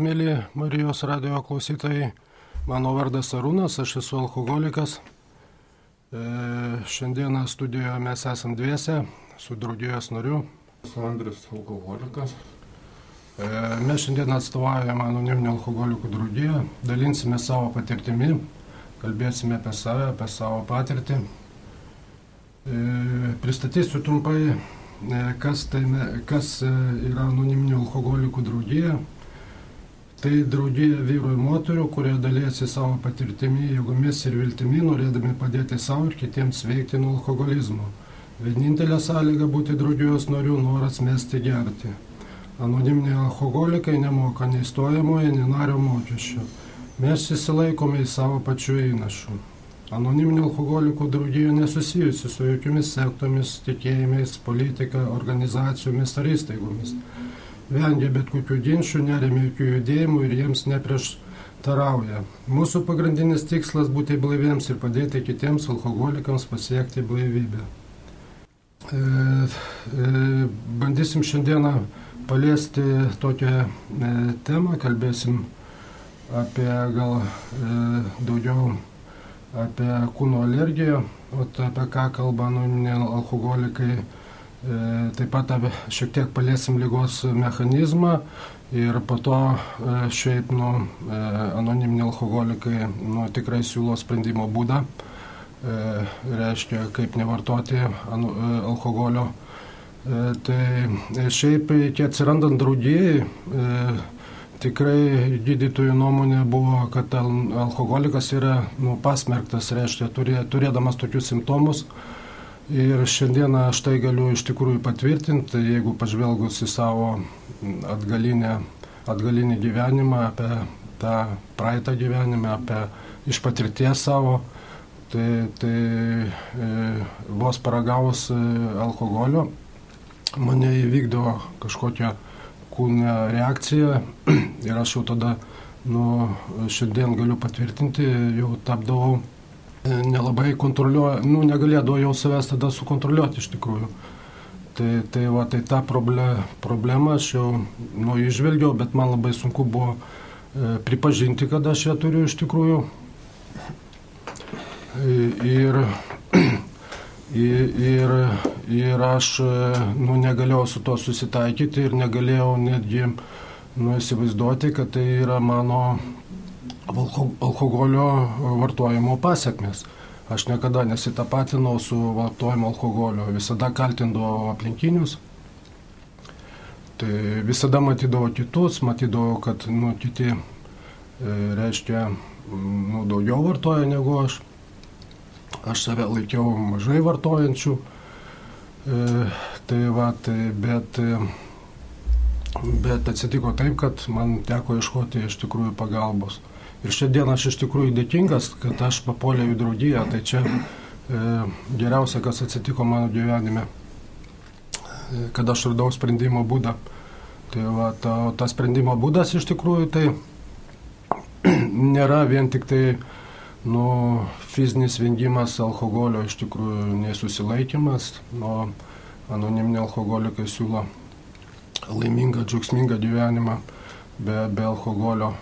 Mėly Marijos radio klausytojai, mano vardas Arūnas, aš esu alkoholikas. E, šiandieną studijoje mes esam dviese su draugijos nariu. Esu Andris alkoholikas. E, mes šiandien atstovaujame anoniminį alkoholikų draugiją, dalinsime savo patirtimi, kalbėsime apie save, apie savo patirtį. E, pristatysiu trumpai, e, kas, tai, kas e, yra anoniminio alkoholikų draugija. Tai draugija vyrų ir moterių, kurie dalėsi savo patirtimi, jėgomis ir viltimi, norėdami padėti savo ir kitiems veikti nuo alkoholizmo. Vienintelė sąlyga būti draugijos narių noras mesti gerti. Anoniminiai alkoholikai nemoka nei stojamojo, nei nario mokesčio. Mes įsilaikome į savo pačių įnašų. Anoniminių alkoholikų draugija nesusijusi su jokiomis sektomis, tikėjimais, politika, organizacijomis ar įstaigomis vengia bet kokių ginčių, neremia jokių judėjimų ir jiems neprieštarauja. Mūsų pagrindinis tikslas būti blaiviems ir padėti kitiems alkoholikams pasiekti blaivybę. E, e, bandysim šiandieną paliesti tokią e, temą, kalbėsim apie gal e, daugiau apie kūno alergiją, o apie ką kalba anoniminiai alkoholikai taip pat šiek tiek paliesim lygos mechanizmą ir po to e, šiaip nu, e, anoniminiai alkoholikai nu, tikrai siūlo sprendimo būdą, reiškia kaip nevartoti alkoholio. Tai šiaip iki atsirandant draudėjai, tikrai gydytojų nuomonė buvo, kad alkoholikas yra nu, pasmerktas, reiškia turėdamas tokius simptomus, Ir šiandieną aš tai galiu iš tikrųjų patvirtinti, jeigu pažvelgus į savo atgalinę, atgalinį gyvenimą, apie tą praeitą gyvenimą, apie iš patirties savo, tai, tai e, vos paragavus e, alkoholio mane įvykdo kažkokia kūnė reakcija ir aš jau tada, nu, šiandien galiu patvirtinti, jau tapdavau nelabai kontroliuoja, nu, negalėdavo jau savęs tada sukontroliuoti iš tikrųjų. Tai, tai, va, tai tą problem, problemą aš jau nu, išvelgiau, bet man labai sunku buvo e, pripažinti, kad aš ją turiu iš tikrųjų. Ir, ir, ir, ir aš nu, negalėjau su to susitaikyti ir negalėjau netgi nu, įsivaizduoti, kad tai yra mano alkoholio vartojimo pasiekmes. Aš niekada nesitapatinau su vartojimu alkoholio, visada kaltindavau aplinkinius. Tai visada matydavau kitus, matydavau, kad nu, kiti, e, reiškia, nu, daugiau vartoja negu aš. Aš save laikiau mažai vartojančių. E, tai va, tai, bet, bet atsitiko taip, kad man teko ieškoti iš tikrųjų pagalbos. Ir šiandien aš iš tikrųjų dėkingas, kad aš papuoliau į draugiją, tai čia e, geriausia, kas atsitiko mano gyvenime, e, kad aš radau sprendimo būdą. Tai va, ta, ta sprendimo būdas iš tikrųjų tai nėra vien tik tai nu, fizinis vengimas alkoholio, iš tikrųjų nesusilaikimas, nuo anoniminiai alkoholikai siūlo laimingą, džiaugsmingą gyvenimą be, be alkoholio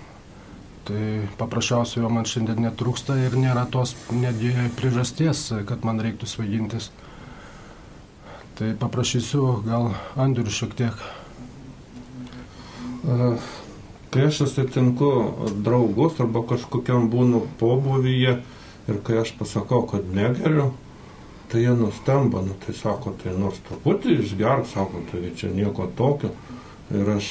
Tai paprasčiausiai jo man šiandien netrūksta ir nėra tos netgi priežasties, kad man reiktų svaigintis. Tai paprašysiu gal Andrių šiek tiek. Kai aš susitinku draugus arba kažkokiam būnu pobuvyje ir kai aš pasakau, kad negeriu, tai jie nustemba, nu tai sako, tai nors truputį išgerk, sako, tai čia nieko tokio. Ir aš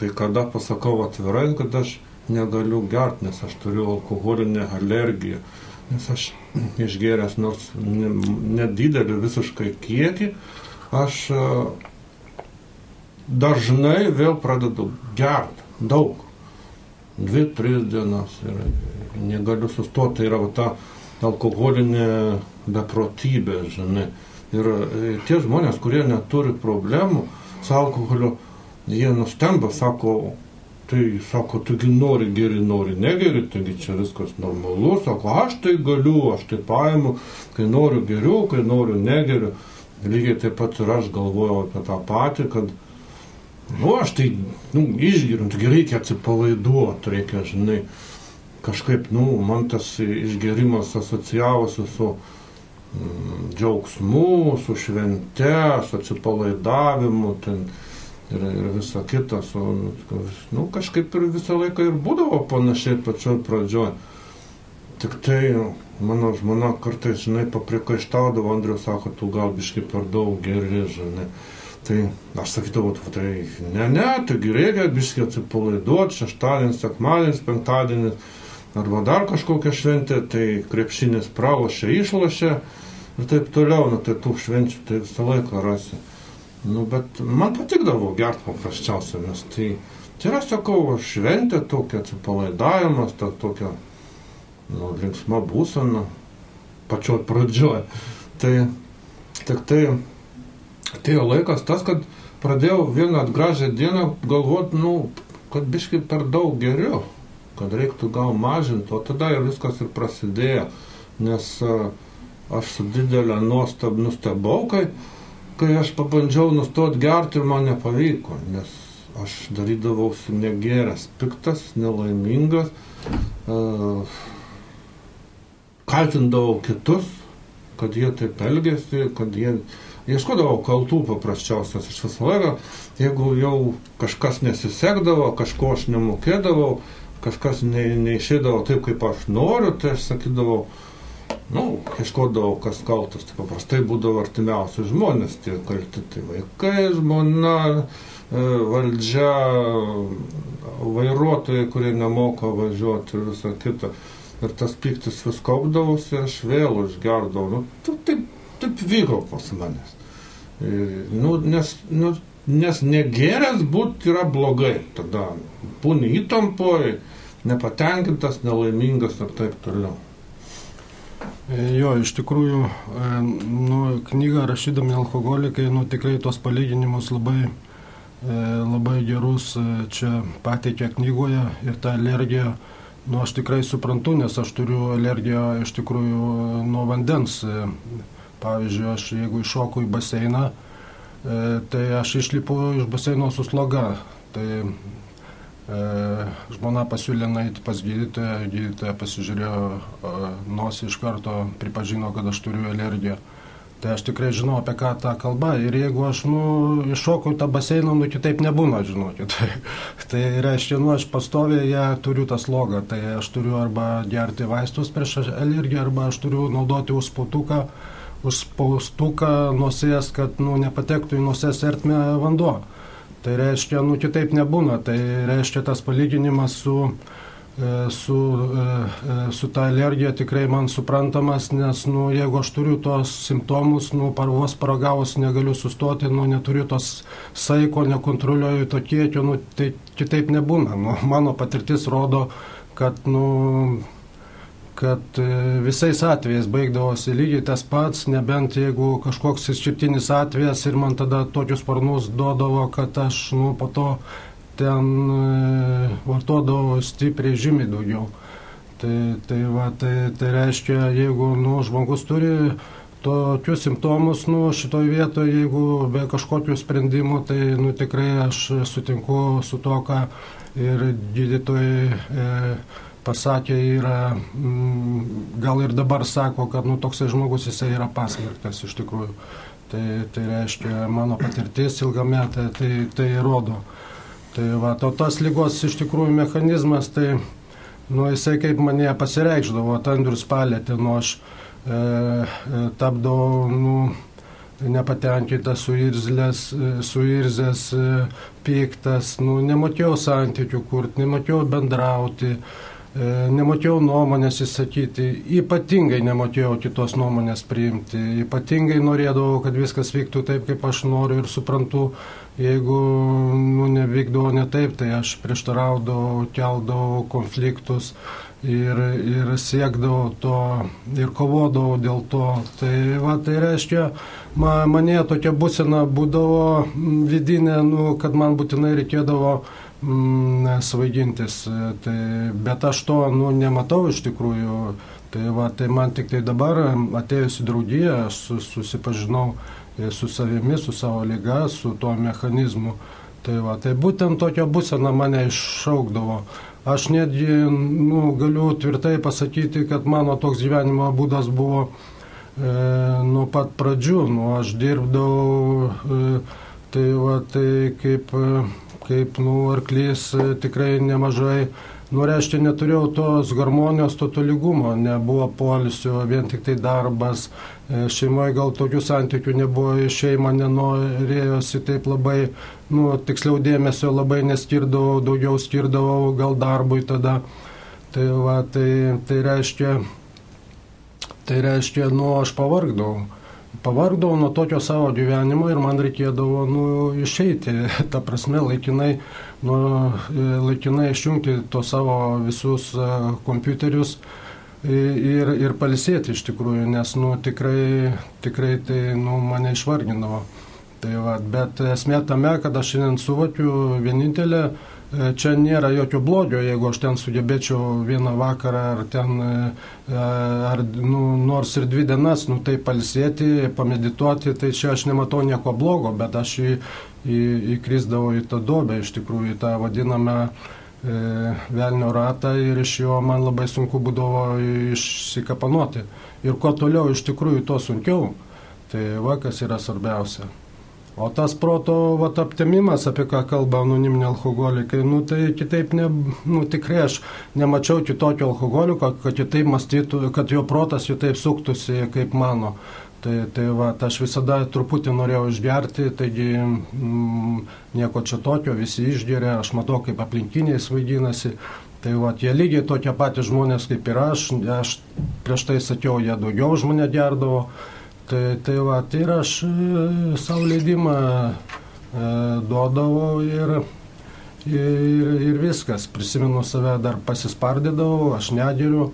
kai kada pasakau atvirai, kad aš negaliu gert, nes aš turiu alkoholinę alergiją. Nes aš išgėręs nors nedidelį visiškai kiekį, aš e, dažnai vėl pradedu gert daug. Dvi, tris dienas ir negaliu sustoti. Tai yra ta alkoholinė beprotybė, žinai. Ir e, tie žmonės, kurie neturi problemų su alkoholiu, jie nustemba, sako, tai sako, tugi nori geri, nori negeri, taigi čia viskas normalu, sako, aš tai galiu, aš tai paimu, kai noriu geriau, kai noriu negeriu. Lygiai taip pat ir aš galvojau apie tą patį, kad Nu, aš tai, nu, išgiriu, taigi reikia atsipalaiduoti, reikia, žinai, kažkaip, nu, man tas išgerimas asocijavosi su mm, džiaugsmu, su švente, su atsipalaidavimu, ten, ir, ir visa kita, su, nu, kažkaip ir visą laiką ir būdavo panašiai pačioj pradžioj. Tik tai mano žmona kartais, žinai, paprikaištaudavo, Andrius sako, tu gal biškai per daug geri, žinai. Tai aš sakydavau, tai ne, ne, taigi reikia biškai atsipalaiduoti, šeštadienis, sekmadienis, penktadienis, arba dar kažkokia šventė, tai krepšinis pralošia, išlošia ir taip toliau, nu tai tų švenčių tai visą laiką rasi. Nu, bet man patikdavo gerti paprasčiausiai, nes tai, tai yra, sakau, šventė tokia, atsipalaidavimas, ta tokia nu, linksma būsena pačioj pradžioj. Tai tik tai atėjo laikas tas, kad pradėjau vieną gražią dieną galvoti, nu, kad biškai per daug geriau, kad reiktų gal mažinti, o tada ir viskas ir prasidėjo, nes aš su didelė nuostab nustebau, kai, kai aš pabandžiau nustoti gerti ir man nepavyko, nes aš darydavausi negeras, piktas, nelaimingas, uh, kaltindavau kitus, kad jie taip elgėsi, kad jie ieškodavau kaltų paprasčiausias iš visą laiką, jeigu jau kažkas nesisekdavo, kažko aš nemokėdavau, kažkas ne, neišėdavo taip, kaip aš noriu, tai aš sakydavau, nu, ieškodavau, kas kaltas, tai paprastai būdavo artimiausi žmonės, tie kalti, tai vaikai, žmona, e, valdžia, vairuotojai, kurie nemoka važiuoti ir visą kitą ir tas piktis vis kaupdavosi, aš vėl užgerdavau. Nu, taip, taip vyko pas manęs. Ir, nu, nes, nu, nes negeręs būti yra blogai. Tada būni įtampoj, nepatenkintas, nelaimingas ir taip toliau. E, jo, iš tikrųjų, e, nu, knygą rašydami alkoholikai, nu, tikrai tos palyginimus labai, e, labai gerus čia pateikė knygoje ir ta alergija Nu, aš tikrai suprantu, nes aš turiu alergiją iš tikrųjų nuo vandens. Pavyzdžiui, aš jeigu iššoku į baseiną, tai aš išlipu iš baseino su sloga. Tai žmona pasiūlė nueiti pas gydytoją, gydytoja pasižiūrėjo e, nosį iš karto, pripažino, kad aš turiu alergiją. Tai aš tikrai žinau, apie ką ta kalba. Ir jeigu aš, nu, iššokau tą baseiną, nu, kitaip nebūna, žinokit. Tai, tai reiškia, nu, aš pastoviai ją turiu tą slogą. Tai aš turiu arba gerti vaistus prieš alergiją, arba aš turiu naudoti užspautuką, užspaustuką nosies, kad, nu, nepatektų į nosies ertmę vanduo. Tai reiškia, nu, kitaip nebūna. Tai reiškia tas palyginimas su E, su, e, e, su ta alergija tikrai man suprantamas, nes nu, jeigu aš turiu tos simptomus, nu, vos paragavus negaliu sustoti, nu, neturiu tos saiko, nekontroliuoju to kiekio, nu, tai kitaip nebūna. Nu, mano patirtis rodo, kad nu, kad visais atvejais baigdavosi lygiai tas pats, nebent jeigu kažkoks išskirtinis atvejas ir man tada tokius sparnus duodavo, kad aš nu, po to ten e, vartodavo stipriai žymiai daugiau. Tai, tai, va, tai, tai reiškia, jeigu nu, žmogus turi tokius simptomus, nu, šitoj vietoje, jeigu be kažkokių sprendimų, tai nu, tikrai aš sutinku su to, ką ir gydytojai e, pasakė, yra, mm, gal ir dabar sako, kad nu, toksai žmogus jisai yra pasmerktas iš tikrųjų. Tai, tai reiškia, mano patirtis ilgametė tai, tai rodo. Tai va, to tos lygos iš tikrųjų mechanizmas, tai, nu, jisai kaip mane pasireikždavo, Andrius palėtė, nu, aš e, e, tapdavau, nu, nepatenkintas, suirzlės, e, suirzęs, e, piktas, nu, nemokėjau santykių kurti, nemokėjau bendrauti, E, nemokėjau nuomonės įsakyti, ypatingai nemokėjau kitos nuomonės priimti, ypatingai norėdavau, kad viskas vyktų taip, kaip aš noriu ir suprantu, jeigu nu, nevykdavo ne taip, tai aš prieštaraudavau, keldavau konfliktus ir, ir siekdavau to ir kovodavau dėl to. Tai, va, tai reiškia, man, mane tokia būsena būdavo vidinė, nu, kad man būtinai reikėdavo mm, svaigintis. Tai, bet aš to nu, nematau iš tikrųjų. Tai, va, tai man tik tai dabar atėjus į draugiją, aš susipažinau e, su savimi, su savo lyga, su tuo mechanizmu. Tai, va, tai būtent tokia būsena mane iššaukdavo. Aš netgi nu, galiu tvirtai pasakyti, kad mano toks gyvenimo būdas buvo e, nuo pat pradžių. Nu, aš dirbdavau, e, tai, va, tai kaip, kaip nu, arklys e, tikrai nemažai. Nu, reiškia, neturėjau tos harmonijos, to tolygumo, nebuvo polisio, vien tik tai darbas, e, šeimoje gal tokių santykių nebuvo, šeima nenorėjosi taip labai, nu, tiksliau dėmesio labai neskirdavau, daugiau skirdavau gal darbui tada. Tai, va, tai, tai reiškia, tai reiškia, nu, aš pavargdavau pavargdavau nuo tokio savo gyvenimo ir man reikėdavo nu, išeiti, ta prasme, laikinai, nu, laikinai išjungti to savo visus e, kompiuterius ir, ir palisėti iš tikrųjų, nes nu, tikrai, tikrai tai nu, mane išvargindavo. Tai va, bet esmė tame, kad aš šiandien suvokiu vienintelę E, čia nėra jokio blogio, jeigu aš ten sugebėčiau vieną vakarą ar ten, e, ar nu, nors ir dvi dienas, nu tai palsėti, pamedituoti, tai čia aš nematau nieko blogo, bet aš į, į, įkrisdavau į tą dobę, iš tikrųjų, į tą vadinamą e, velnio ratą ir iš jo man labai sunku būdavo išsikapanuoti. Ir kuo toliau iš tikrųjų, tuo sunkiau. Tai va, kas yra svarbiausia. O tas proto vat, aptemimas, apie ką kalba anoniminiai alkoholikai, nu, tai kitaip, ne, nu, tikrai aš nemačiau kitokio alkoholiko, kad kitaip mąstytų, kad jo protas kitaip suktųsi kaip mano. Tai, tai va, aš visada truputį norėjau išgerti, taigi mm, nieko čia tokio, visi išgeria, aš matau, kaip aplinkiniai svaidinasi. Tai va, jie lygiai tokie patys žmonės kaip ir aš, aš prieš tai sakiau, jie daugiau už mane gerdavo. Tai, tai va, tai ir aš e, savo leidimą e, duodavau ir, ir, ir viskas. Prisimenu save dar pasispardydavau, aš negeriu.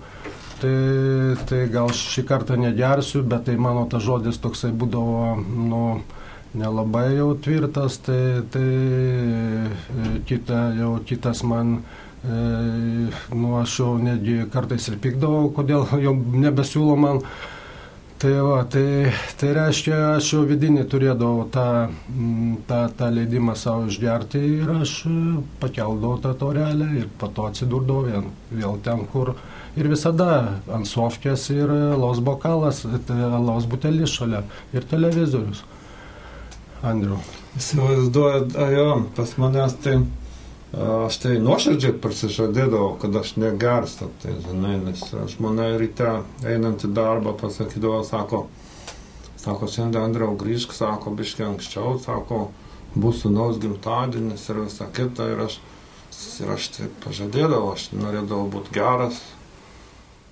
Tai, tai gal šį kartą negersiu, bet tai mano tas žodis toksai būdavo, nu, nelabai jau tvirtas, tai, tai e, kita, jau kitas man, e, nu, aš jau netgi kartais ir pikdavau, kodėl jau nebesiūlo man Tai, va, tai, tai reiškia, aš jau vidinį turėdavau tą, mm, tą, tą leidimą savo išgerti ir aš e, pakeldavau tą torelę ir po to atsidurdavau vėl, vėl ten, kur ir visada ant sofkės ir laus bokalas, tai laus butelis šalia ir televizorius. Andriu. Įsivaizduoju, jo, pas manęs tai Aš tai nuoširdžiai prisižadėdavau, kad aš negerstu, tai žinai, nes žmona ryte einant į darbą pasakydavo, sako, sako, šiandien Andriau grįžk, sako, biškiai anksčiau, sako, bus sunaus gimtadienis ir visa kita. Ir aš, ir aš tai pažadėdavau, aš norėdavau būti geras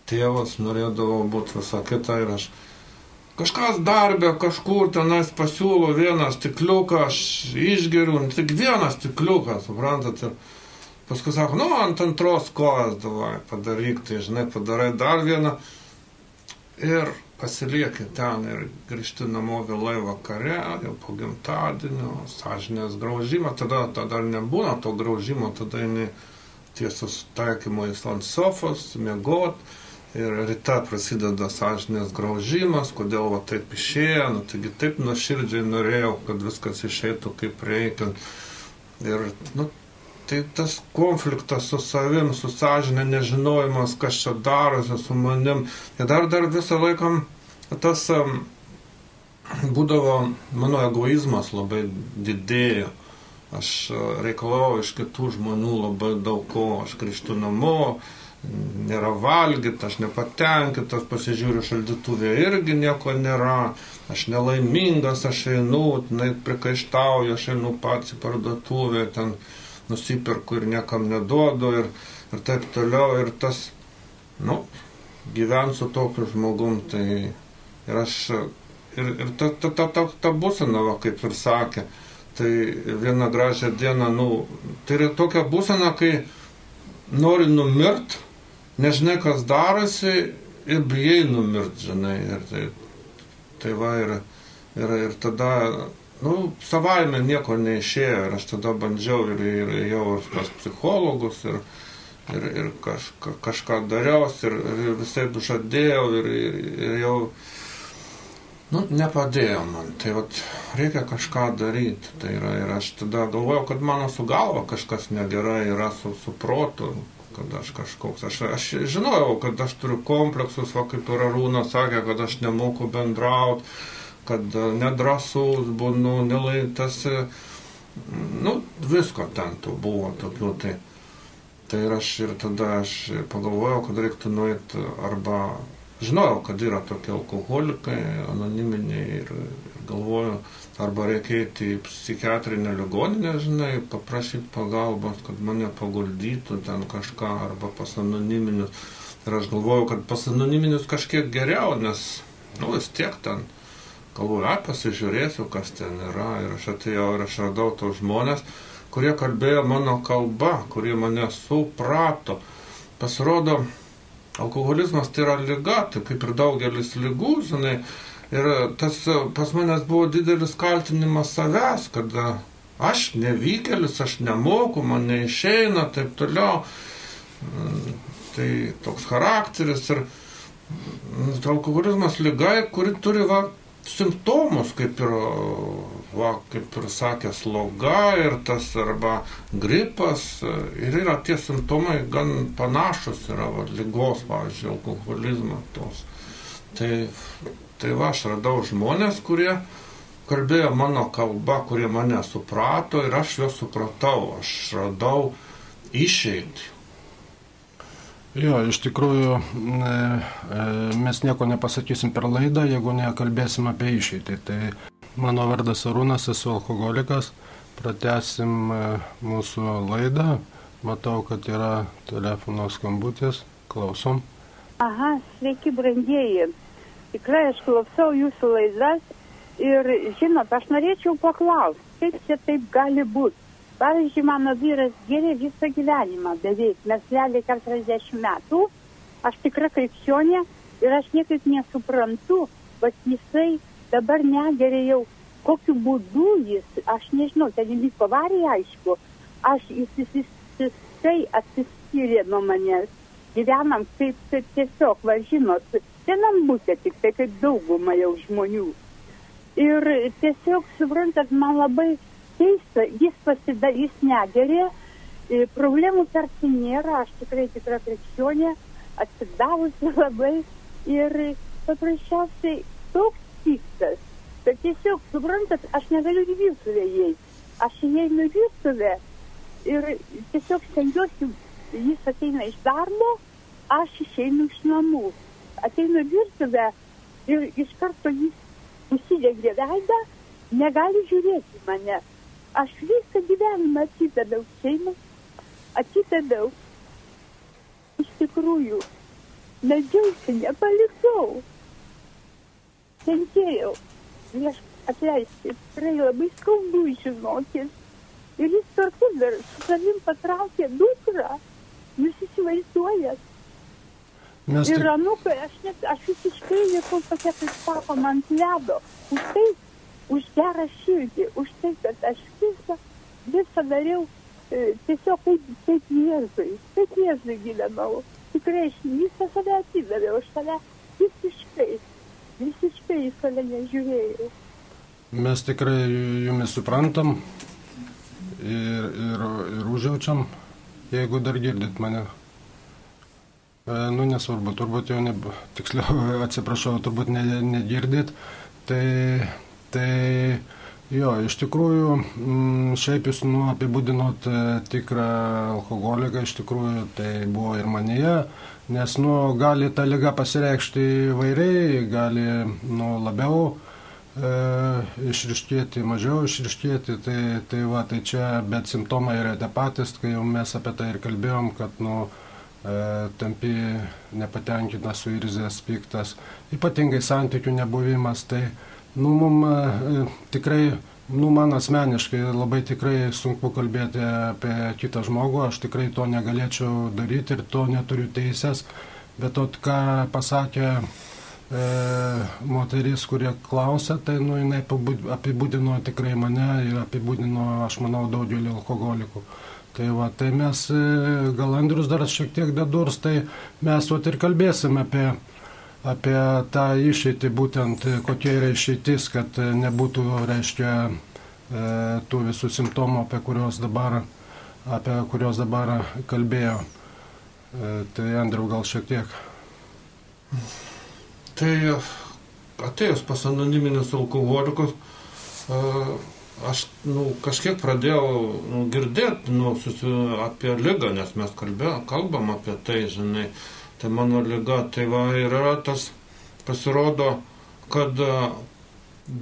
tėvas, norėdavau būti visa kita ir aš Kažkas darbė kažkur tenais pasiūlo vieną stikliuką, aš išgeriu, tik vieną stikliuką, suprantat. Ir paskui sako, nu, ant antros kojas davai padaryk, tai žinai, padarai dar vieną. Ir pasilieki ten ir grįžti namo vėlai vakare, jau po gimtadienio, sąžinės graužimo, tada, tada nebūna to graužimo, tada eini tiesus taikymo ant sofos, mėgot Ir ryte prasideda sąžinės graužimas, kodėl va taip išėjo, nu taigi taip nuoširdžiai norėjau, kad viskas išeitų kaip reikia. Ir, nu, tai tas konfliktas su savim, su sąžinė, nežinojimas, kas čia darosi su manim. Ir dar, dar visą laiką tas um, būdavo, mano egoizmas labai didėjo. Aš reikalau iš kitų žmonių labai daug ko, aš grįžtu namo, nėra valgyti, aš nepatenkintas, pasižiūriu šaldytuvė irgi nieko nėra, aš nelaimingas, aš einu, net prikaištauju, aš einu pats į parduotuvę, ten nusipirku ir niekam neduodu ir, ir taip toliau. Ir tas, nu, gyvensiu tokiu žmogum, tai ir aš, ir, ir ta, ta, ta, ta, ta būsena, va, kaip ir sakė, tai vieną gražią dieną, nu, tai yra tokia būsena, kai nori numirt, nežinai, kas darosi ir bijai numirt, žinai. Ir tai, tai va, ir, ir, ir tada, nu, savaime nieko neišėjo ir aš tada bandžiau ir, ir jau ir pas psichologus ir, ir, ir kažka, kažką dariau ir, ir visai žadėjau ir, ir, ir jau Nu, nepadėjo man, tai vat, reikia kažką daryti. Tai yra, ir aš tada galvojau, kad mano su galva kažkas negerai yra su, su protu, kad aš kažkoks. Aš, aš žinojau, kad aš turiu kompleksus, va kaip ir Arūna sakė, kad aš nemoku bendrauti, kad nedrasus būnu, nelaitas, nu, visko ten tų buvo tokių. Tai, tai ir aš ir tada aš pagalvojau, kad reiktų nueiti arba žinojau, kad yra tokie alkoholikai, anoniminiai ir, ir galvoju, arba reikia eiti į psichiatrinę ligoninę, žinai, paprašyti pagalbos, kad mane paguldytų ten kažką, arba pas anoniminius. Ir aš galvoju, kad pas anoniminius kažkiek geriau, nes, nu, vis tiek ten, galvoju, ai, pasižiūrėsiu, kas ten yra. Ir aš atėjau ir aš radau tos žmonės, kurie kalbėjo mano kalba, kurie mane suprato. Pasirodo, alkoholizmas tai yra lyga, tai kaip ir daugelis lygų, žinai. Ir tas pas manęs buvo didelis kaltinimas savęs, kad aš nevykėlis, aš nemoku, man neišeina, taip toliau. Tai toks charakteris ir alkoholizmas lyga, kuri turi va, simptomus, kaip ir, va, kaip ir sakė, sloga ir tas arba gripas. Ir yra tie simptomai gan panašus, yra va, lygos, pavyzdžiui, alkoholizmo tos. Tai, tai va, aš radau žmonės, kurie kalbėjo mano kalba, kurie mane suprato ir aš juos supratau. Aš radau išeitį. Jo, iš tikrųjų e, mes nieko nepasakysim per laidą, jeigu nekalbėsim apie išeitį. Tai mano vardas Arūnas, esu alkoholikas, pratesim e, mūsų laidą. Matau, kad yra telefono skambutis, klausom. Aha, sveiki, brandieji. Tikrai aš klausau jūsų laidas ir, žinot, aš norėčiau paklausti, kaip čia taip gali būti Pavyzdžiui, mano vyras gėrė visą gyvenimą beveik, mes realiai 40 metų, aš tikra krikščionė ir aš niekaip nesuprantu, bet jisai dabar negeria jau, kokiu būdu jis, aš nežinau, ten įvyko avarija, aišku, aš jis visiškai atsiskyrė nuo manęs, gyvenam kaip, kaip tiesiog, va žinot, vienam būtė tik tai kaip dauguma jau žmonių. Ir tiesiog, suprantat, man labai keista, jis pasida, jis negerė, problemų tarsi nėra, aš tikrai tikra krikščionė, atsidavusi labai ir paprasčiausiai toks piktas, kad tiesiog, suprantat, aš negaliu į virtuvę įeiti, aš įeinu į virtuvę ir tiesiog stengiuosi, jis ateina iš darbo, aš išeinu iš namų, ateinu virtuvę ir iš karto jis užsidegė veidą, negali žiūrėti mane aš visą gyvenimą atidaviau šeimai, atidaviau. Iš tikrųjų, medžiausi, nepalikau. Kentėjau. Aš atleisti, tikrai labai skaudu žinokit. Ir jis kartu dar su savim patraukė dukrą. Jūs įsivaizduojat. Mes ir tik... anukai, aš, net, aš visiškai likau tokia, kaip sakoma, ant ledo. Už tai už gerą širdį, už tai, kad aš visą, visą dariau e, tiesiog kaip, kaip Jėzui, kaip Jėzui gyvenau. Tikrai aš visą save atidaviau, aš save visiškai, visiškai į save nežiūrėjau. Mes tikrai jumis suprantam ir, ir, ir užjaučiam, jeigu dar girdit mane. E, nu, nesvarbu, turbūt jau, ne, tiksliau, atsiprašau, turbūt ne, negirdit. Tai Tai jo, iš tikrųjų, mm, šiaip jūs nu, apibūdinot e, tikrą alkoholiką, iš tikrųjų tai buvo ir manyje, nes nu, gali ta lyga pasireikšti įvairiai, gali nu, labiau e, išriškėti, mažiau išriškėti, tai, tai, va, tai čia, bet simptomai yra tie patys, kai jau mes apie tai ir kalbėjom, kad nu, tampi nepatenkintas, suirzęs, piktas, ypatingai santykių nebuvimas. Tai, Nu, mum e, tikrai, nu, man asmeniškai labai tikrai sunku kalbėti apie kitą žmogų, aš tikrai to negalėčiau daryti ir to neturiu teisės, bet to, ką pasakė e, moteris, kurie klausė, tai nu, jinai apibūdino tikrai mane ir apibūdino, aš manau, daugelį alkoholikų. Tai, va, tai mes, e, gal Andrius dar šiek tiek dadurs, tai mes vat, ir kalbėsime apie apie tą išeitį, būtent kokia yra išeitis, kad nebūtų, reiškia, e, tų visų simptomų, apie kuriuos dabar, apie kuriuos dabar kalbėjo. E, tai Andriu gal šiek tiek. Tai atėjus pas anoniminius alkoholikus, aš nu, kažkiek pradėjau nu, girdėti nu, susi, apie lygą, nes mes kalbė, kalbam apie tai, žinai. Tai mano lyga, tai va ir yra tas, pasirodo, kad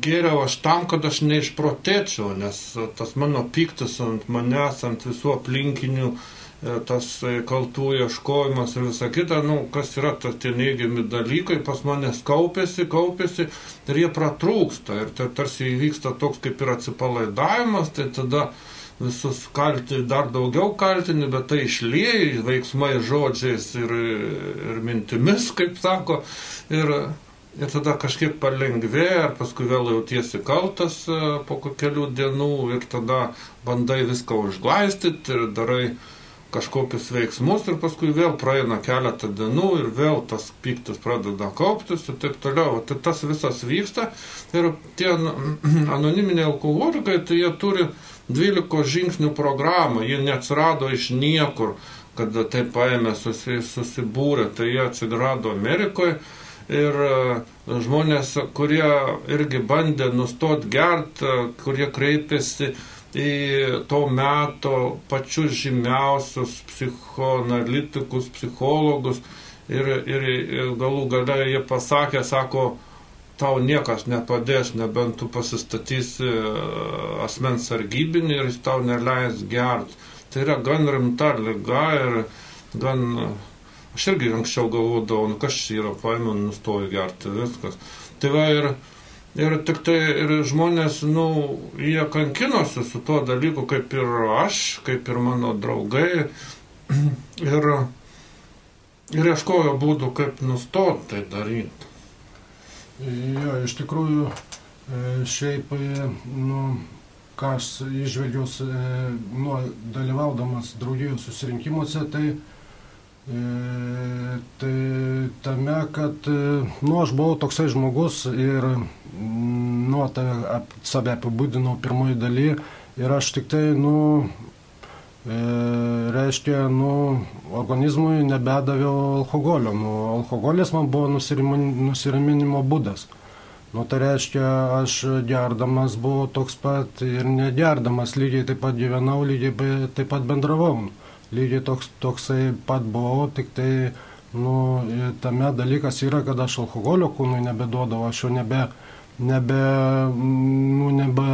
geriau aš tam, kad aš neišprotėčiau, nes tas mano piktas ant manęs, ant visų aplinkinių, uh, tas e, kaltų ieškojimas ir visa kita, nu, kas yra tas tie neigiami dalykai, pas manęs kaupėsi, kaupėsi ir jie pratrūksta. Ir tai tarsi įvyksta toks kaip ir atsipalaidavimas, tai tada visus kalti, dar daugiau kaltini, bet tai išlieji veiksmai, žodžiais ir, ir mintimis, kaip sako, ir, ir tada kažkiek palengvėja, ir paskui vėl jautiesi kaltas e, po kelių dienų ir tada bandai viską užglaistyti ir darai kažkokius veiksmus ir paskui vėl praeina keletą dienų ir vėl tas piktis pradeda kauptis ir taip toliau. Tai tas visas vyksta ir tie anoniminiai alkoholikai, tai jie turi 12 žingsnių programą, jie neatsirado iš niekur, kad taip paėmė susi, susibūrė, tai jie atsirado Amerikoje. Ir e, žmonės, kurie irgi bandė nustoti gert, kurie kreipėsi į to meto pačius žymiausius psichoanalitikus, psichologus ir, ir, galų gale jie pasakė, sako, tau niekas nepadės, nebent tu pasistatysi e, asmens sargybinį ir jis tau neleis gert. Tai yra gan rimta lyga ir gan... Aš irgi anksčiau galvodavau, nu kas čia yra, paėmė, nustoju gerti, viskas. Tai va ir Ir tik tai ir žmonės, nu, jie kankinosi su tuo dalyku, kaip ir aš, kaip ir mano draugai. Ir, ir ieškojo būdų, kaip nustoti tai daryti. Jo, iš tikrųjų, e, šiaip, e, nu, ką aš išvelgiau, nu, dalyvaudamas draugijų susirinkimuose, tai E, tai tame, kad, e, nu, aš buvau toksai žmogus ir, nu, tai ap, save apibūdinau pirmoji daly ir aš tik tai, nu, e, reiškia, nu, organizmui nebedaviau alkoholio. Nu, alkoholis man buvo nusiraminimo būdas. Nu, tai reiškia, aš gerdamas buvau toks pat ir negerdamas, lygiai taip pat gyvenau, lygiai taip pat bendravau. Nu lygiai toks, toksai pat buvau, tik tai nu, tame dalykas yra, kad aš alkoholio kūnui nebeduodavau, aš jo nebe, nebe, nu, nebe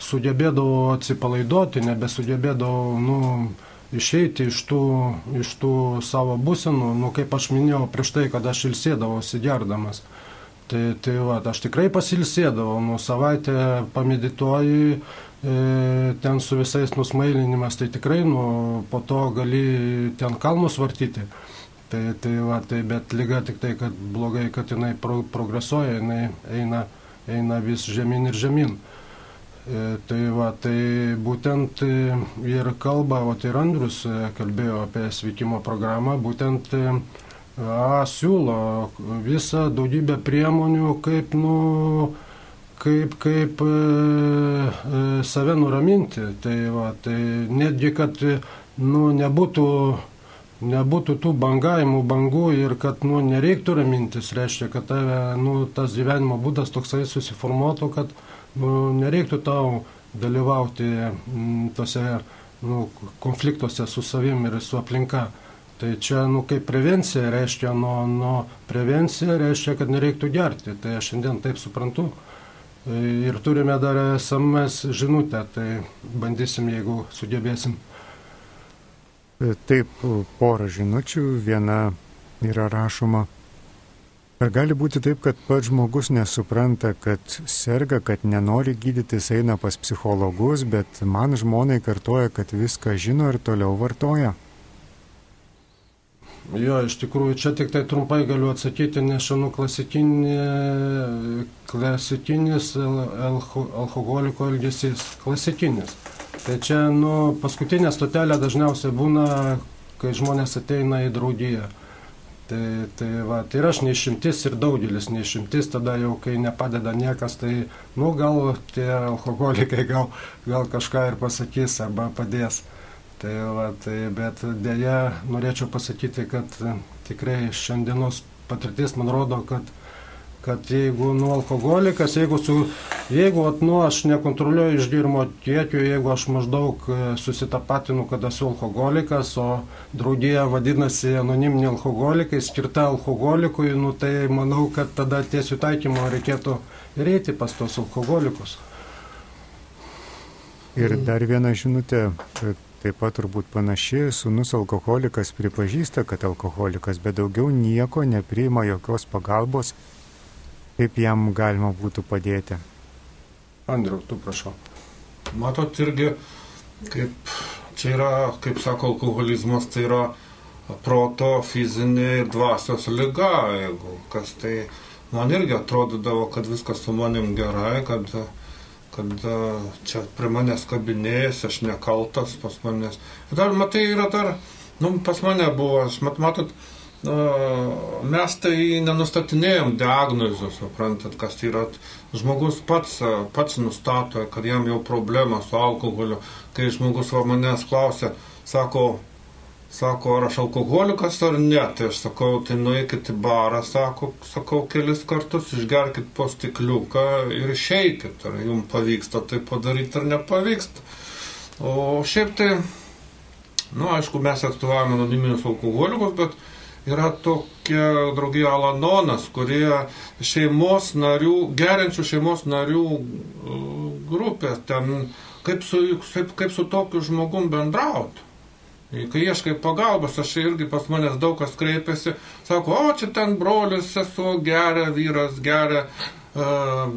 sugebėdavau atsipalaiduoti, nebesugebėdavau nu, išeiti iš tų, iš tų savo būsenų, nu, kaip aš minėjau prieš tai, kad aš ilsėdavausi gerdamas. Tai, tai va, aš tikrai pasilsėdavau, nu, savaitę pamedituoju, E, ten su visais nusmailinimas, tai tikrai nu, po to gali ten kalnus vartyti. Tai, tai, va, tai bet lyga tik tai, kad blogai, kad jinai pro, progresuoja, jinai eina, eina vis žemyn ir žemyn. E, tai, va, tai būtent e, ir kalba, o tai Andrius e, kalbėjo apie sveikimo programą, būtent a, siūlo visą daugybę priemonių, kaip, nu, kaip, kaip e, e, save nuraminti. Tai, va, tai netgi, kad nu, nebūtų, nebūtų tų bangavimų, bangų ir kad nu, nereiktų ramintis, reiškia, kad tave, nu, tas gyvenimo būdas toksai susiformuotų, kad nu, nereiktų tau dalyvauti m, tose nu, konfliktuose su savim ir su aplinka. Tai čia, nu, kaip prevencija reiškia, nuo, nuo prevencija reiškia, kad nereiktų gerti. Tai aš šiandien taip suprantu. Ir turime dar SMS žinutę, tai bandysim, jeigu sugebėsim. Taip, porą žinučių. Viena yra rašoma. Ar gali būti taip, kad pats žmogus nesupranta, kad serga, kad nenori gydytis, eina pas psichologus, bet man žmonai kartoja, kad viską žino ir toliau vartoja? Jo, iš tikrųjų, čia tik tai trumpai galiu atsakyti, nes šanu klasikinė, klasikinis alkoholiko elgesys. Klasikinis. Tai čia, nu, paskutinė stotelė dažniausiai būna, kai žmonės ateina į draugiją. Tai, tai, va, tai aš neišimtis ir daugelis neišimtis, tada jau kai nepadeda niekas, tai, nu, gal tie alkoholikai gal, gal kažką ir pasakys arba padės. Tai, va, tai, bet dėja norėčiau pasakyti, kad tikrai šiandienos patirtis man rodo, kad kad jeigu nu alkoholikas, jeigu, su, jeigu at, nu, aš nekontroliuoju išgirimo kiekio, jeigu aš maždaug e, susitapatinu, kad esu alkoholikas, o draudėja vadinasi anoniminė alkoholikai, skirta alkoholikui, nu, tai manau, kad tada tiesių taikymo reikėtų ir eiti pas tos alkoholikus. Ir dar viena žinutė, taip pat turbūt panaši, sunus alkoholikas pripažįsta, kad alkoholikas, bet daugiau nieko nepriima jokios pagalbos kaip jam galima būtų padėti. Andriu, tu prašau. Matot, irgi, kaip čia yra, kaip sako, alkoholizmas, tai yra proto, fizinė ir dvasios lyga, jeigu kas tai man irgi atrodydavo, kad viskas su manim gerai, kad, kad čia prie manęs kabinėjasi, aš nekaltas pas manęs. Dar, matai, yra dar, nu, pas mane buvo, aš mat, matot, mes tai nenustatinėjom diagnozę, suprantat, kas tai yra. Žmogus pats, pats nustato, kad jam jau problema su alkoholiu. Kai žmogus va manęs klausia, sako, sako, ar aš alkoholikas ar ne, tai aš sakau, tai nueikit į barą, sako, sakau kelis kartus, išgerkit po stikliuką ir išeikit, ar jums pavyksta tai padaryti ar nepavyksta. O šiaip tai, nu, aišku, mes atstovavome anoniminius alkoholikus, bet yra tokia draugija Alanonas, kurie šeimos narių, geriančių šeimos narių uh, grupė, ten kaip su, kaip, kaip su tokiu žmogum bendrauti. Kai ieškai pagalbos, aš irgi pas manęs daug kas kreipiasi, sako, o čia ten brolis, sesuo geria, vyras geria, uh,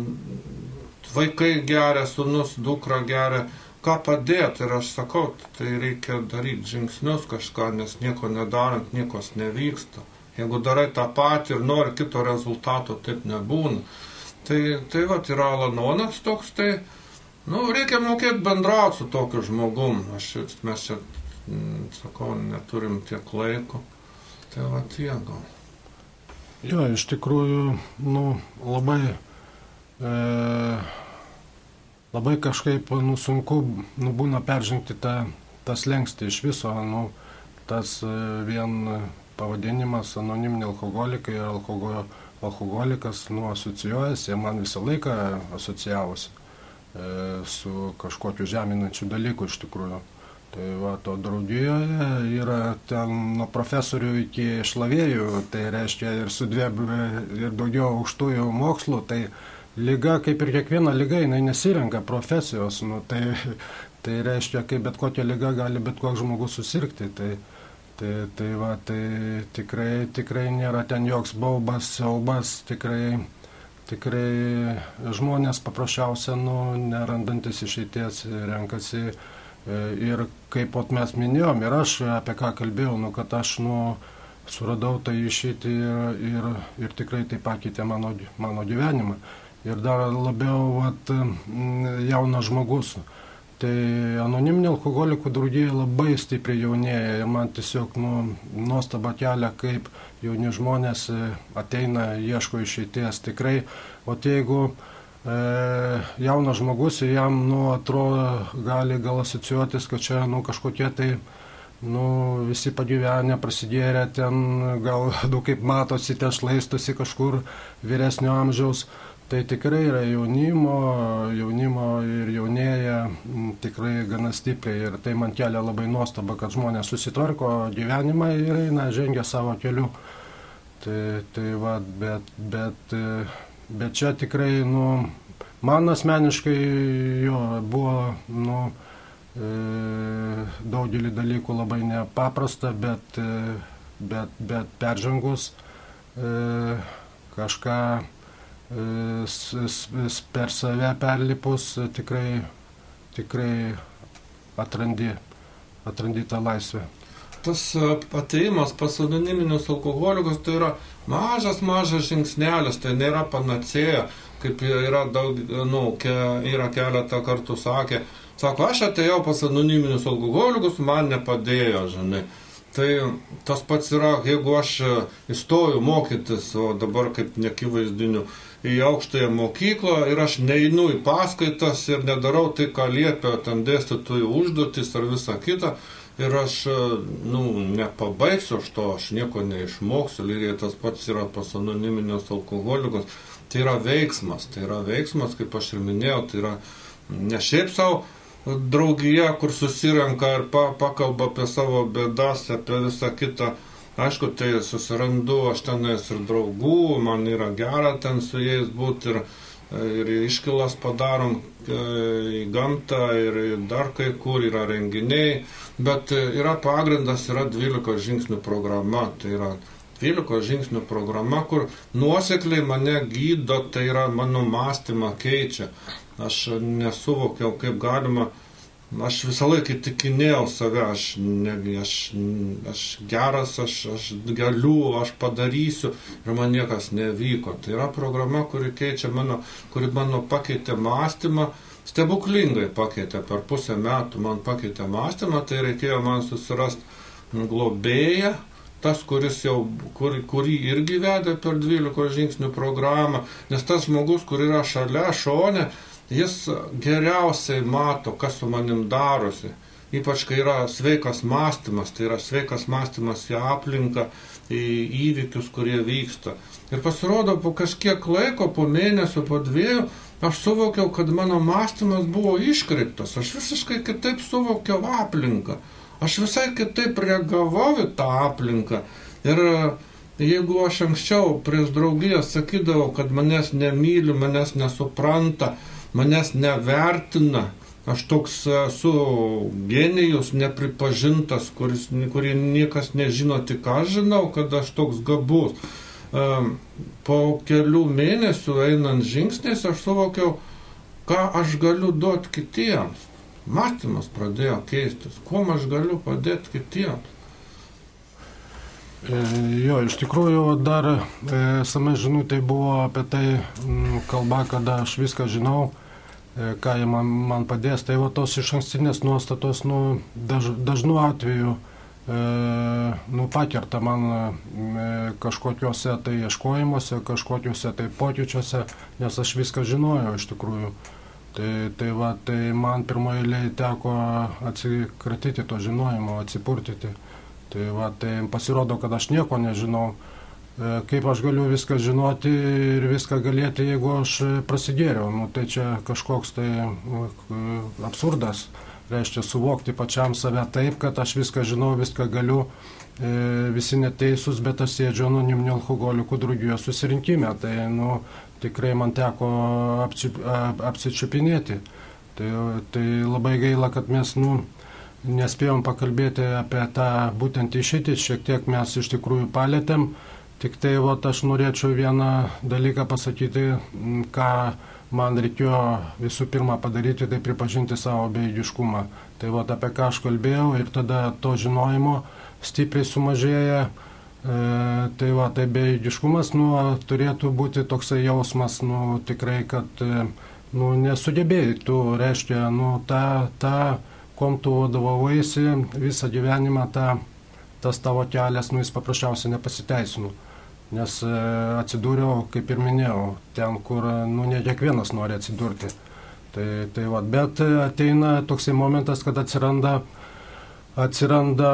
vaikai geria, sunus, dukra geria ką padėti ir aš sakau, tai reikia daryti žingsnius kažką, nes nieko nedarant, niekos nevyksta. Jeigu darai tą patį ir nori kito rezultato, taip nebūna. Tai, tai va, yra Alanonas toks, tai, nu, reikia mokėti bendrauti su tokiu žmogum. Aš, mes čia, sakau, neturim tiek laiko. Tai va, tiek gal. Jo, iš tikrųjų, nu, labai e, labai kažkaip nu, sunku nu, būna peržengti tą, tas lengstį iš viso. Nu, tas e, vien pavadinimas anoniminė alkoholikai ir alkoholio, alkoholikas nu, asocijuojasi, man visą laiką asocijavosi e, su kažkokiu žeminančiu dalyku iš tikrųjų. Tai va, to draudijoje yra ten nuo profesorių iki šlavėjų, tai reiškia ir su dviem ir daugiau aukštųjų mokslų, tai lyga, kaip ir kiekviena lyga, jinai nesirenka profesijos, nu, tai, tai reiškia, kaip bet kokia lyga gali bet koks žmogus susirgti. Tai, tai, tai, va, tai tikrai, tikrai nėra ten joks baubas, siaubas, tikrai, tikrai žmonės paprasčiausia, nu, nerandantis išeities, renkasi ir kaip pat mes minėjom, ir aš apie ką kalbėjau, nu, kad aš, nu, suradau tai išeiti ir, ir, ir tikrai tai pakeitė mano, mano gyvenimą ir dar labiau vat, jaunas žmogus. Tai anoniminė alkoholikų draudėjai labai stipriai jaunėja ir man tiesiog nu, nuostaba kelia, kaip jauni žmonės e, ateina, ieško išeities. Tikrai, o jeigu e, jaunas žmogus ir jam nu, atrodo, gali gal asociuotis, kad čia nu, kažkokie tai nu, visi pagyvenę, prasidėrę ten, gal daug kaip matosi, ten šlaistosi kažkur vyresnio amžiaus. Tai tikrai yra jaunimo, jaunimo ir jaunėja tikrai gana stipriai ir tai man kelia labai nuostaba, kad žmonės susitvarko gyvenimą ir eina, žengia savo keliu. Tai, tai va, bet, bet, bet čia tikrai, nu, man asmeniškai jo buvo, nu, e, daugelį dalykų labai nepaprasta, bet, bet, bet peržengus e, kažką per save perlipus tikrai, tikrai atrandi, atrandi tą laisvę. Tas e, ateimas pas anoniminius alkoholikus tai yra mažas, mažas žingsnelis, tai nėra panacėja, kaip yra daug, nu, ke, yra keletą kartų sakė, sako, aš atėjau pas anoniminius alkoholikus, man nepadėjo, žinai. Tai tas pats yra, jeigu aš įstoju mokytis, o dabar kaip nekivaizdiniu, į aukštąją mokyklą ir aš neinu į paskaitas ir nedarau tai, ką liepia ten dėstytojų užduotis ar visa kita. Ir aš, nu, nepabaigsiu aš to, aš nieko neišmoksiu, lygiai tas pats yra pas anoniminės alkoholikus. Tai yra veiksmas, tai yra veiksmas, kaip aš ir minėjau, tai yra ne šiaip savo draugija, kur susirenka ir pa, pakalba apie savo bėdas, apie visą kitą. Aišku, tai susirandu aš tenais ir draugų, man yra gera ten su jais būti ir, ir iškilas padarom e, į gamtą ir dar kai kur yra renginiai, bet yra pagrindas, yra 12 žingsnių programa, tai yra 12 žingsnių programa, kur nuosekliai mane gydo, tai yra mano mąstymą keičia. Aš nesuvokiau, kaip galima, aš visą laiką tikinėjau save, aš, ne, aš, aš geras, aš, aš galiu, aš padarysiu. Ir man niekas nevyko. Tai yra programa, kuri keičia mano, kuri mano pakeitė mąstymą, stebuklingai pakeitė per pusę metų, man pakeitė mąstymą, tai reikėjo man susirasti globėją, tas, kuris jau, kur, kurį irgi vedė per 12 žingsnių programą, nes tas žmogus, kur yra šalia, šone, jis geriausiai mato, kas su manim darosi. Ypač kai yra sveikas mąstymas, tai yra sveikas mąstymas į aplinką, į įvykius, kurie vyksta. Ir pasirodo, po kažkiek laiko, po mėnesio, po dviejų, aš suvokiau, kad mano mąstymas buvo iškreiptas. Aš visiškai kitaip suvokiau aplinką. Aš visai kitaip reagavau į tą aplinką. Ir jeigu aš anksčiau prieš draugiją sakydavau, kad manęs nemyli, manęs nesupranta, manęs nevertina, aš toks esu genijus, nepripažintas, kuris, kurį niekas nežino, tik aš žinau, kad aš toks gabus. Po kelių mėnesių einant žingsniais aš suvokiau, ką aš galiu duoti kitiems. Matymas pradėjo keistis, kuo aš galiu padėti kitiems. E, jo, iš tikrųjų dar e, same žinutė buvo apie tai kalba, kada aš viską žinau, ką jie man, man padės. Tai va tos iš ankstinės nuostatos, nu, daž, dažnu atveju, e, nu, pakerta man e, kažkokiuose tai ieškojimuose, kažkokiuose tai pokyčiuose, nes aš viską žinojau iš tikrųjų. Tai, tai, va, tai man pirmoje eilėje teko atsikratyti to žinojimo, atsipurtyti. Tai, va, tai pasirodo, kad aš nieko nežinau. E, kaip aš galiu viską žinoti ir viską galėti, jeigu aš prasigėriau. Nu, tai čia kažkoks tai nu, absurdas. Reiškia suvokti pačiam save taip, kad aš viską žinau, viską galiu, e, visi neteisūs, bet aš sėdžiu anoniminių alkoholikų draugijos susirinkime. Tai nu, tikrai man teko apsi, apsičiupinėti. Tai, tai labai gaila, kad mes nu, nespėjom pakalbėti apie tą būtent išeitį, šiek tiek mes iš tikrųjų palėtėm. Tik tai vat, aš norėčiau vieną dalyką pasakyti, ką man reikėjo visų pirma padaryti, tai pripažinti savo bejėgiškumą. Tai vat, apie ką aš kalbėjau ir tada to žinojimo stipriai sumažėja. E, tai va, tai bejėgiškumas nu, turėtų būti toksai jausmas, nu, tikrai, kad e, nu, nesugebėjai, tu reiškia, nu, tą, tą, kom tu vadovavaisi visą gyvenimą, tą, tas tavo kelias, nu, jis paprasčiausiai nepasiteisino nes e, atsidūriau, kaip ir minėjau, ten, kur nu, ne kiekvienas nori atsidurti. Tai, tai va, bet ateina toksai momentas, kad atsiranda, atsiranda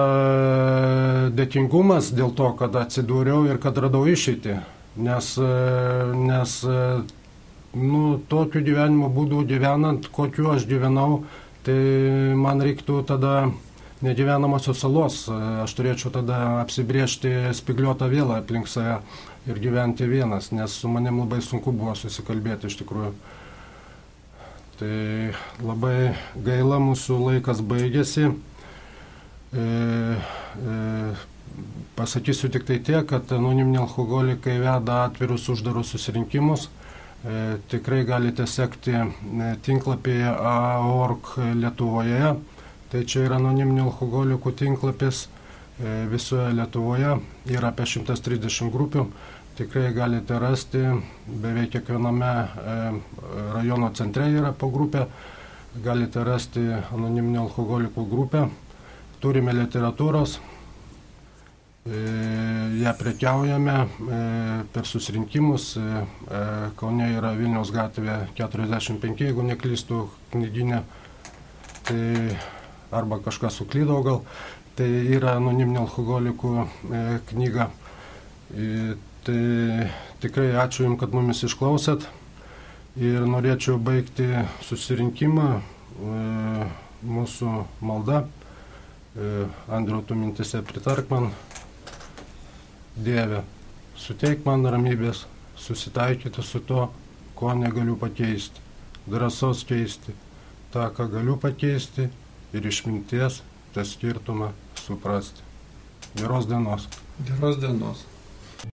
dėkingumas dėl to, kad atsidūriau ir kad radau išeitį. Nes, e, nes nu, tokiu gyvenimo būdu gyvenant, kokiu aš gyvenau, tai man reiktų tada negyvenamosios salos. Aš turėčiau tada apsibriežti spigliuotą vėlą aplink save ir gyventi vienas, nes su manim labai sunku buvo susikalbėti iš tikrųjų. Tai labai gaila, mūsų laikas baigėsi. E, e, pasakysiu tik tai tiek, kad anoniminiai alkoholikai veda atvirus uždarus susirinkimus. E, tikrai galite sekti e, tinklapyje AORG Lietuvoje Tai čia yra anoniminių alkoholikų tinklapis e, visoje Lietuvoje, yra apie 130 grupių, tikrai galite rasti, beveik kiekviename e, rajono centre yra po grupę, galite rasti anoniminių alkoholikų grupę, turime literatūros, ją prekiaujame per susirinkimus. Kaune yra Vilniaus gatvė 45, jeigu neklystų knyginė. Tai arba kažkas suklydo gal. Tai yra anoniminio alkoholikų knyga. Tai tikrai ačiū Jums, kad mumis išklausėt. Ir norėčiau baigti susirinkimą mūsų malda. Andriu, tu mintise pritark man. Dieve, suteik man ramybės susitaikyti su to, ko negaliu pakeisti. Drąsos keisti tą, ką galiu pakeisti ir išminties tą skirtumą suprasti. Geros dienos. Geros dienos.